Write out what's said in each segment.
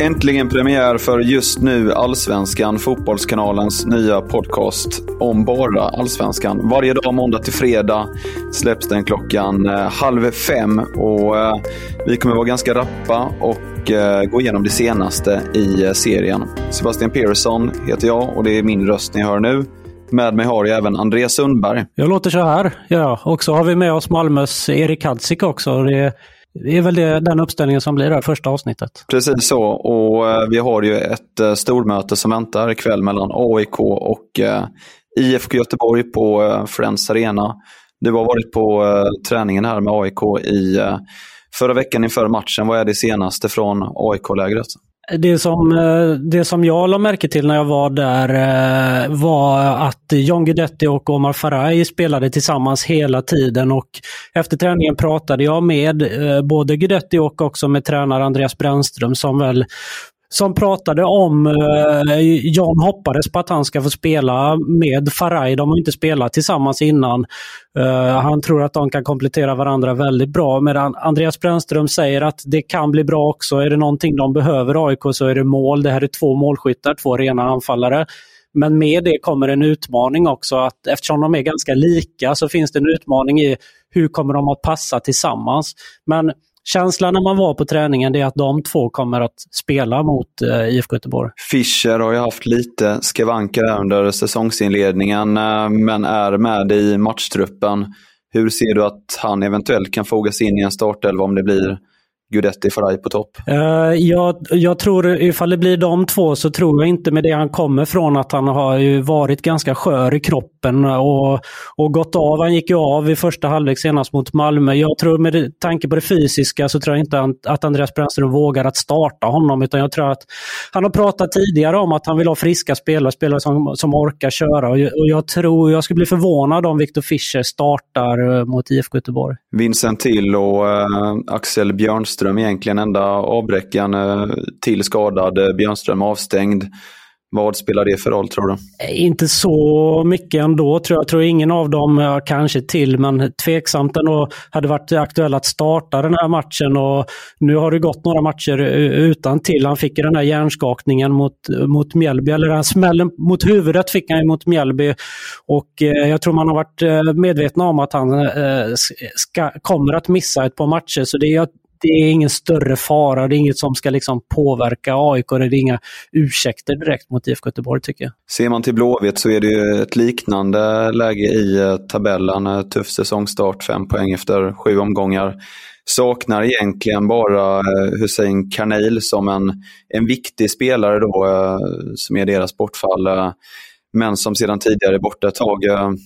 Äntligen premiär för just nu Allsvenskan, Fotbollskanalens nya podcast om bara Allsvenskan. Varje dag måndag till fredag släpps den klockan eh, halv fem. Och, eh, vi kommer vara ganska rappa och eh, gå igenom det senaste i serien. Sebastian Persson heter jag och det är min röst ni hör nu. Med mig har jag även Andreas Sundberg. Jag låter så här. Ja, och så har vi med oss Malmös Erik Hadzik också. Det det är väl det, den uppställningen som blir det här första avsnittet. Precis så. Och eh, vi har ju ett eh, stormöte som väntar ikväll mellan AIK och eh, IFK Göteborg på Friends Arena. Du har varit på träningen här med AIK i förra veckan inför matchen. Vad är det senaste från AIK-lägret? Det som, eh, det som jag la märke till när jag var där eh, var att John Guidetti och Omar Faraj spelade tillsammans hela tiden. Och efter träningen pratade jag med eh, både Guidetti och också med tränare Andreas Brännström som väl som pratade om, eh, John hoppades på att han ska få spela med Faraj. De har inte spelat tillsammans innan. Eh, han tror att de kan komplettera varandra väldigt bra. Medan Andreas Brännström säger att det kan bli bra också. Är det någonting de behöver AIK så är det mål. Det här är två målskyttar, två rena anfallare. Men med det kommer en utmaning också. att Eftersom de är ganska lika så finns det en utmaning i hur kommer de att passa tillsammans. Men känslan när man var på träningen är att de två kommer att spela mot eh, IFK Göteborg. Fischer har ju haft lite skavanker under säsongsinledningen eh, men är med i matchtruppen. Hur ser du att han eventuellt kan fogas in i en startelva om det blir Gudetti Faraj på topp? Uh, jag, jag tror ifall det blir de två så tror jag inte med det han kommer från att han har ju varit ganska skör i kroppen och, och gått av. Han gick ju av i första halvlek senast mot Malmö. Jag tror med tanke på det fysiska så tror jag inte att Andreas Brännström vågar att starta honom utan jag tror att han har pratat tidigare om att han vill ha friska spelare, spelare som, som orkar köra och jag, och jag tror, jag skulle bli förvånad om Viktor Fischer startar eh, mot IFK Göteborg. Vincent Till och uh, Axel Björnström Bäckström egentligen enda avbräckaren eh, till skadad. Eh, Björnström avstängd. Vad spelar det för roll tror du? Eh, inte så mycket ändå tror jag. Jag tror ingen av dem, kanske till, men tveksamt ändå hade varit aktuell att starta den här matchen. Och nu har det gått några matcher utan till. Han fick den här hjärnskakningen mot, mot Mjällby, eller den smällen mot huvudet fick han mot Mjällby. Och jag tror man har varit medvetna om att han ska, kommer att missa ett par matcher. Så det jag det är ingen större fara. Det är inget som ska liksom påverka AIK. Det är inga ursäkter direkt mot IFK Göteborg tycker jag. Ser man till Blåvitt så är det ju ett liknande läge i eh, tabellen. Tuff säsongstart, fem poäng efter sju omgångar. Saknar egentligen bara eh, Hussein Karneil som en, en viktig spelare då, eh, som är deras bortfall. Men som sedan tidigare är borta ett tag.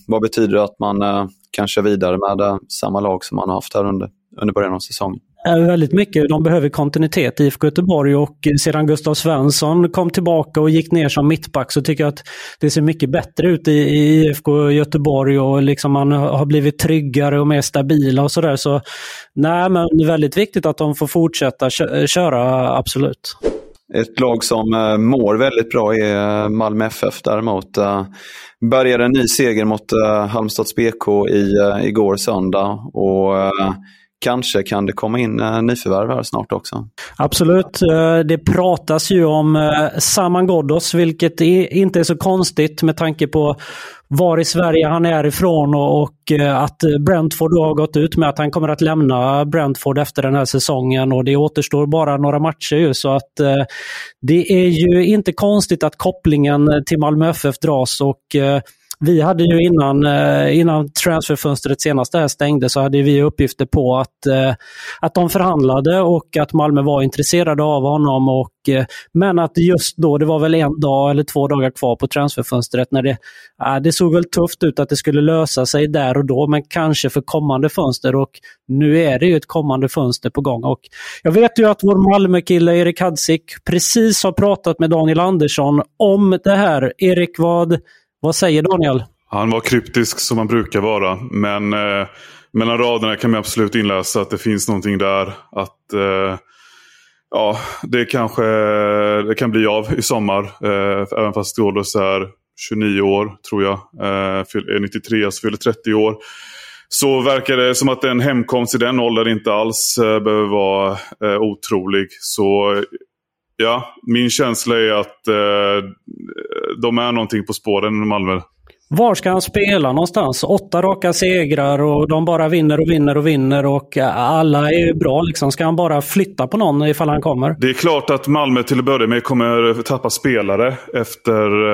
Vad betyder det att man kan köra vidare med samma lag som man har haft här under, under början av säsongen? Väldigt mycket. De behöver kontinuitet i IFK Göteborg och sedan Gustav Svensson kom tillbaka och gick ner som mittback så tycker jag att det ser mycket bättre ut i, IFK Göteborg och liksom man har blivit tryggare och mer stabila och sådär. Så nej, men väldigt viktigt att de får fortsätta köra, absolut. Ett lag som eh, mår väldigt bra är eh, Malmö FF däremot. Bärgade började en ny seger mot Halmstads BK i, igår söndag och kanske kan det komma in eh, nyförvärv här snart också. Absolut. Eh, det pratas ju om eh, Saman Ghoddos, vilket inte är så konstigt med tanke på var i Sverige han är ifrån och, och att Brentford har gått ut med att han kommer att lämna Brentford efter den här säsongen och det återstår bara några matcher ju så att det är ju inte konstigt att kopplingen till Malmö FF dras och vi hade ju innan, eh, innan transferfönstret senast här stängde så hade vi uppgifter på att, eh, att de förhandlade och att Malmö var intresserade av honom. Och, eh, men att just då, det var väl en dag eller två dagar kvar på transferfönstret när det, det såg väl tufft ut att det skulle lösa sig där och då, men kanske för kommande fönster. Och nu är det ju ett kommande fönster på gång. Och jag vet ju att vår Malmökille Erik Hadzik precis har pratat med Daniel Andersson om det här. Erik, vad, vad säger Daniel? Han var kryptisk som han brukar vara. Men eh, mellan raderna kan man absolut inläsa att det finns någonting där. Att eh, ja, det kanske det kan bli av i sommar. Eh, även fast Ghoddos är 29 år, tror jag. Eh, är 93, alltså fyller 30 år. Så verkar det som att en hemkomst i den åldern inte alls eh, behöver vara eh, otrolig. Så Ja, min känsla är att eh, de är någonting på spåren i Malmö. Var ska han spela någonstans? Åtta raka segrar och de bara vinner och vinner och vinner och alla är bra. Liksom. Ska han bara flytta på någon ifall han kommer? Det är klart att Malmö till att börja med kommer tappa spelare efter,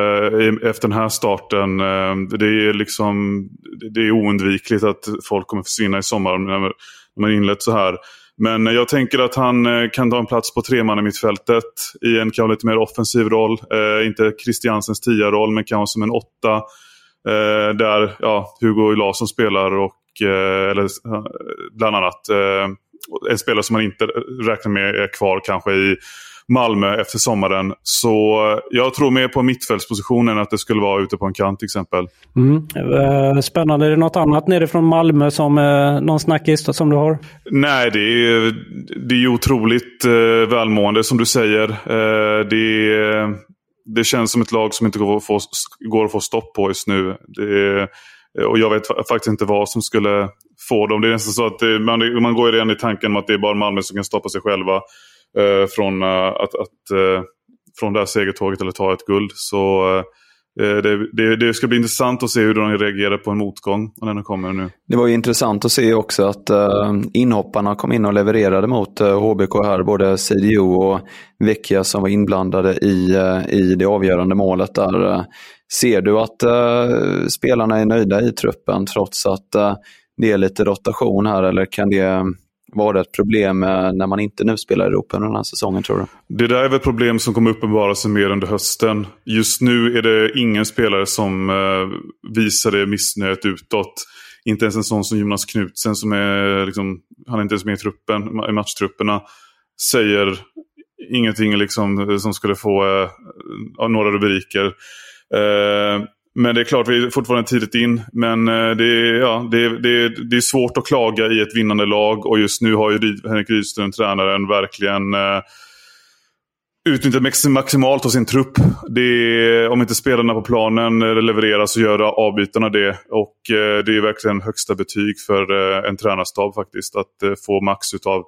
eh, efter den här starten. Eh, det är, liksom, det är oundvikligt att folk kommer försvinna i sommar när man inlett så här. Men jag tänker att han eh, kan ta en plats på treman i mittfältet i en kanske lite mer offensiv roll. Eh, inte Christiansens tia-roll, men kanske som en åtta. Eh, där ja, Hugo Larsson spelar, och, eh, eller, eh, bland annat. Eh, en spelare som man inte räknar med är kvar kanske i Malmö efter sommaren. Så jag tror mer på mittfältspositionen att det skulle vara ute på en kant till exempel. Mm. Eh, spännande. Är det något annat nerifrån Malmö som eh, någon snackis som du har? Nej, det är, det är otroligt eh, välmående som du säger. Eh, det, det känns som ett lag som inte går att få, går att få stopp på just nu. Det, och jag vet faktiskt inte vad som skulle få dem. Det är nästan så att det, man, man går redan i tanken om att det är bara Malmö som kan stoppa sig själva eh, Eh, från, eh, att, att, eh, från det här segertåget eller ta ett guld. Så det, det, det, ska bli intressant att se hur de reagerar på en motgång när den kommer nu. Det var intressant att se också att inhopparna kom in och levererade mot HBK här. Både CDO och Vecchia som var inblandade i, i det avgörande målet där. ser du att spelarna är nöjda i truppen trots att det är lite rotation här eller kan det vara ett problem eh, när man inte nu spelar i Europa under den här säsongen tror du? Det där är väl ett problem som kommer uppenbara sig mer under hösten. Just nu är det ingen spelare som eh, visar det missnöjet utåt. Inte ens en sån som Jonas Knutsen som är, liksom, han är inte ens med i truppen, i matchtrupperna, säger ingenting liksom, eh, som skulle få några rubriker. Men det är klart, vi är fortfarande tidigt in. Men eh, det är, ja, det, är, det, är, det är svårt att klaga i ett vinnande lag. Och just nu har ju Henrik Rydström, tränaren, verkligen eh, utnyttjat maximalt av sin trupp. Det är, om inte spelarna på planen eh, levererar så gör avbytarna det. Och eh, det är verkligen högsta betyg för eh, en tränarstab faktiskt. Att eh, få max av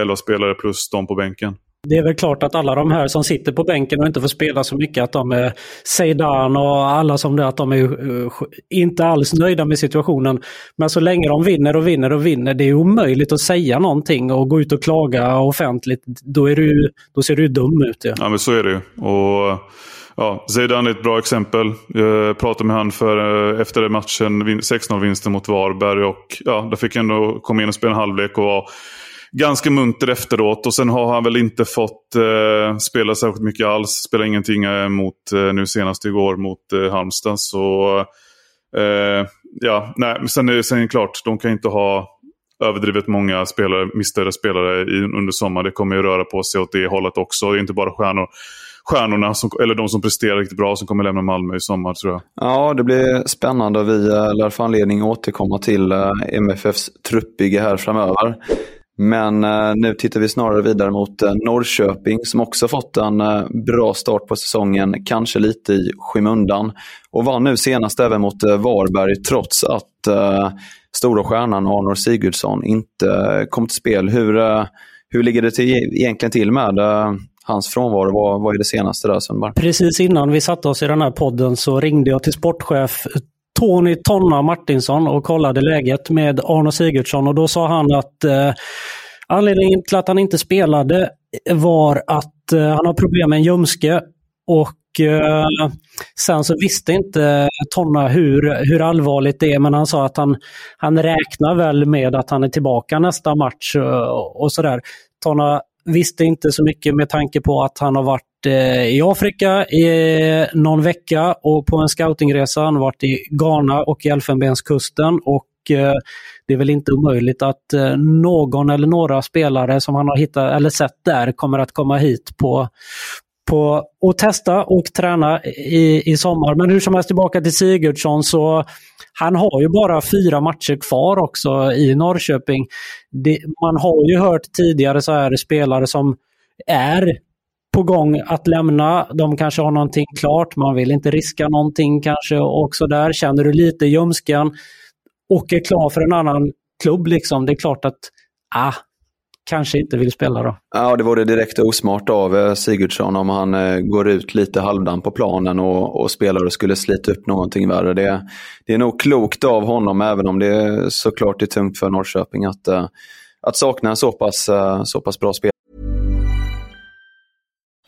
11 spelare plus de på bänken. Det är väl klart att alla de här som sitter på bänken och inte får spela så mycket, att de är Zeidan och alla som det, att de är eh, inte alls nöjda med situationen. Men så länge de vinner och vinner och vinner, det är omöjligt att säga någonting och gå ut och klaga offentligt. Då, är du, då ser du dum ut. Ja, ja men så är det ju. Och... Ja, Zeidan är ett bra exempel. Jag pratade med honom för, eh, efter matchen, 6-0-vinsten mot Varberg. Och ja, där fick jag ändå komma in och spela en halvlek och vara ganska munter efteråt. Och sen har han väl inte fått eh, spela särskilt mycket alls. Spelar ingenting eh, mot, eh, nu senast igår mot eh, Halmstad. Så eh, ja, nej, men sen är, sen är det klart, de kan inte ha överdrivet många spelare, missnöjda spelare i, under sommaren. Det kommer ju röra på sig åt det hållet också. Det är inte bara stjärnor, stjärnorna, som, eller de som presterar riktigt bra, som kommer lämna Malmö i sommar tror jag. Ja, det blir spännande. Vi eh, lär få anledning att återkomma till eh, MFFs truppbygge här framöver. Men eh, nu tittar vi snarare vidare mot eh, Norrköping som också fått en eh, bra start på säsongen, kanske lite i skymundan. Och vann nu senast även mot eh, Varberg trots att eh, stora stjärnan Arnor Sigurdsson inte kom till spel. Hur, eh, hur ligger det till, e-, egentligen till med eh, hans frånvaro? Vad, vad är det senaste där Sundberg? Precis innan vi satte oss i den här podden så ringde jag till sportchef Tony Tonna Martinsson och kollade läget med Arno Sigurdsson och då sa han att eh, anledningen till att han inte spelade var att eh, han har problem med en ljumske och eh, sen så visste inte Tonna hur, hur allvarligt det är men han sa att han, han räknar väl med att han är tillbaka nästa match och, och sådär. Tonna visste inte så mycket med tanke på att han har varit Eh, i Afrika i någon vecka och på en scoutingresa. Han har varit i Ghana och i Elfenbenskusten och eh, det är väl inte omöjligt att eh, någon eller några spelare som han har hittat eller sett där kommer att komma hit på, på och testa och träna i, i sommar. Men hur som helst tillbaka till Sigurdsson så han har ju bara fyra matcher kvar också i Norrköping. Det, man har ju hört tidigare så här spelare som är på gång att lämna. De kanske har någonting klart, man vill inte riska någonting kanske också där. Känner du lite ljumsken och är klar för en annan klubb, liksom. det är klart att ah, kanske inte vill spela då. Ja, det vore direkt osmart av eh, Sigurdsson om han eh, går ut lite halvdan på planen och, och spelare skulle slita upp någonting värre. Det, det är nog klokt av honom, även om det såklart är tungt för Norrköping att, eh, att sakna en så pass, så pass bra spelare.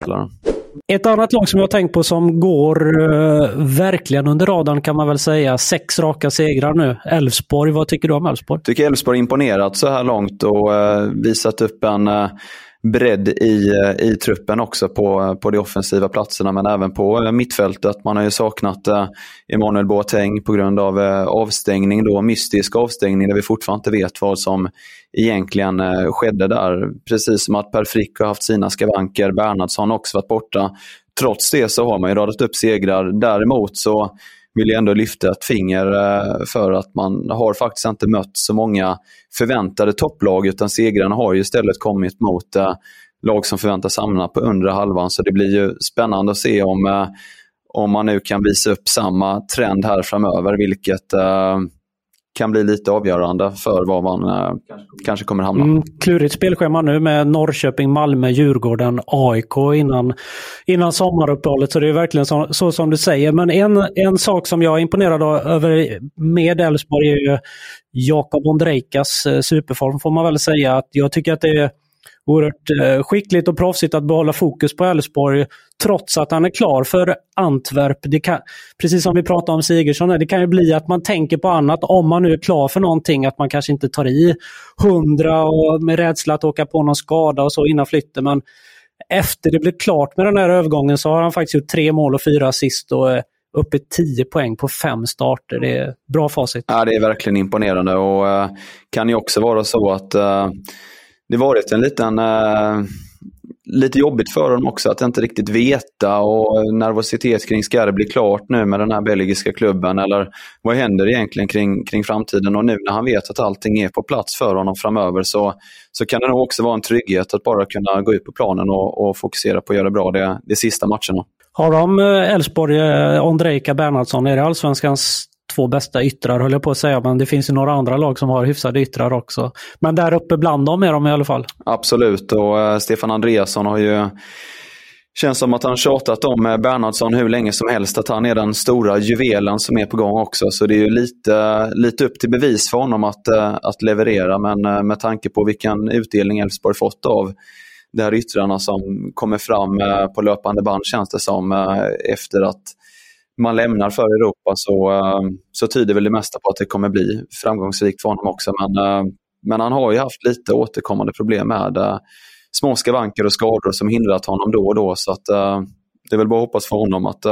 ACAST. Ett annat lag som jag har tänkt på som går uh, verkligen under radarn kan man väl säga. Sex raka segrar nu. Elfsborg, vad tycker du om Elfsborg? tycker Elfsborg imponerat så här långt och uh, visat upp en uh, bredd i, eh, i truppen också på, eh, på de offensiva platserna men även på eh, mittfältet. Man har ju saknat eh, Emanuel Boateng på grund av eh, avstängning, då, mystisk avstängning där vi fortfarande inte vet vad som egentligen eh, skedde där. Precis som att Per Frick har haft sina skavanker, Bernhardsson har också varit borta. Trots det så har man ju radat upp segrar. Däremot så vill jag ändå lyfta ett finger eh, för att man har faktiskt inte mött så många förväntade topplag utan segrarna har ju istället kommit mot eh, lag som förväntas hamna på undre halvan. Så det blir ju spännande att se om, eh, om man nu kan visa upp samma trend här framöver, vilket kan bli lite avgörande för var man eh, kanske kommer hamna. Mm, klurigt spelschema nu med Norrköping, Malmö, Djurgården, AIK innan, innan sommaruppehållet. Så det är verkligen så, så, som du säger. Men en, en sak som jag är imponerad över med Elfsborg är ju Jakob Ondrejkas eh, superform får man väl säga. Att jag tycker att det är oerhört eh, skickligt och proffsigt att behålla fokus på Elfsborg trots att han är klar för Antwerp. Det kan, precis som vi pratade om Sigurdsson, det kan ju bli att man tänker på annat om man nu är klar för någonting, att man kanske inte tar i hundra och med rädsla att åka på någon skada och så innan flytten. Men efter det blev klart med den här övergången så har han faktiskt gjort tre mål och fyra assist och uppe 10 poäng på fem starter. Det är bra facit. Ja, det är verkligen imponerande och eh, kan ju också vara så att uh, det varit en liten, eh, lite jobbigt för honom också att inte riktigt veta och nervositet kring ska det bli klart nu med den här belgiska klubben eller vad händer egentligen kring, kring framtiden och nu när han vet att allting är på plats för honom framöver så, så kan det nog också vara en trygghet att bara kunna gå ut på planen och, och fokusera på att göra bra de, de sista matcherna. Har de eh, Elfsborg, eh, Ondrejka Bernhardsson, är det allsvenskans två bästa yttrar höll jag på att säga, men det finns ju några andra lag som har hyfsade yttrar också. Men där uppe bland dem är de i alla fall. Absolut, och eh, Stefan Andreasson har ju Känns som att han tjatat om eh, Bernhardsson hur länge som helst, att han är den stora juvelen som är på gång också. Så det är ju lite, lite upp till bevis för honom att, eh, att leverera. Men med tanke på vilken utdelning Elfsborg fått av de här yttrarna som kommer fram på löpande band känns det som efter att man lämnar för Europa så, eh, så tyder väl det mesta på att det kommer bli framgångsrikt för honom också. Men, eh, men han har ju haft lite återkommande problem med eh, små skavanker och skador som hindrat honom då och då. Så att, det är väl bara att hoppas för honom att,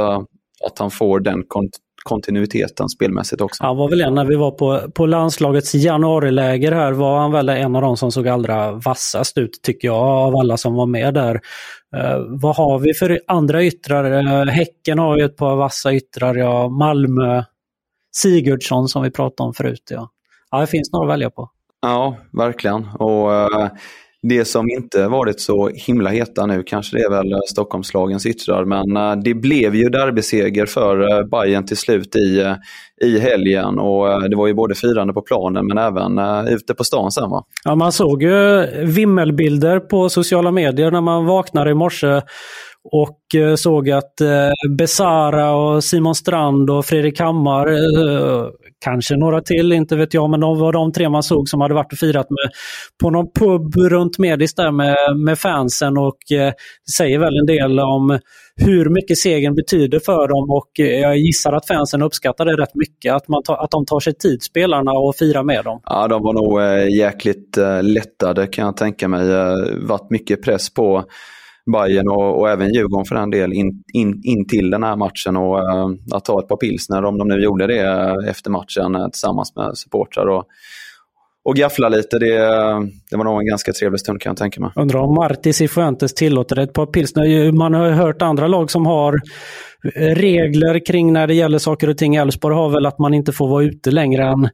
att han får den kont kontinuiteten spelmässigt också. Han var väl en när vi var på, på landslagets januariläger här var han väl en av de som såg allra vassast ut tycker jag av alla som var med där. Uh, vad har vi för andra yttrar? Uh, häcken har ju ett par vassa yttrar, ja. Malmö, Sigurdsson som vi pratade om förut. Ja, ja det finns några att välja på. Ja, verkligen. Och uh, det som inte varit så himla heta nu kanske det är väl eh, Stockholmslagens yttrar, men eh, det blev ju derbyseger för eh, Bayern till slut i, i helgen och det var ju både firande på planen men även ute på stan sen va? Ja, man såg ju vimmelbilder på sociala medier när man vaknade i morse och såg att Besara och Simon Strand och Fredrik Hammar kanske några till, inte vet jag, men de var de tre man såg som hade varit och firat med, på någon pub runt Medis där med, med fansen och eh, det säger väl en del om hur mycket segern betyder för dem och eh, jag gissar att fansen uppskattar det rätt mycket, att, man ta, att de tar sig tid, spelarna, och firar med dem. Ja, de var nog eh, jäkligt eh, lättade kan jag tänka mig. Eh, varit mycket press på Bayern och, och, även Djurgården för den del in, in, in till den här matchen och uh, att ta ett par pilsner om de nu gjorde det eh, efter matchen uh, tillsammans med supportrar och, och gaffla lite. Det, det var nog en ganska trevlig stund kan jag tänka mig. Undrar om Martis i Fuentes tillåter ett par pilsner. Man har hört andra lag som har regler kring när det gäller saker och ting. Elfsborg har väl att man inte får vara ute längre än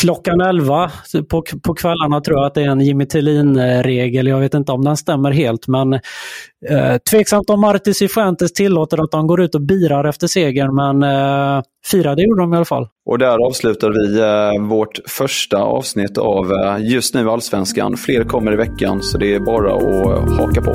klockan 11 på, på kvällarna tror jag att det är en Jimmy Tillin-regel. Jag vet inte om den stämmer helt men eh, tveksamt om Martis i Fuentes tillåter att de går ut och birar efter segern men eh, firade gjorde de i alla fall. Och där avslutar vi eh, vårt första avsnitt av eh, Just nu Allsvenskan. Fler kommer i veckan så det är bara att eh, haka på.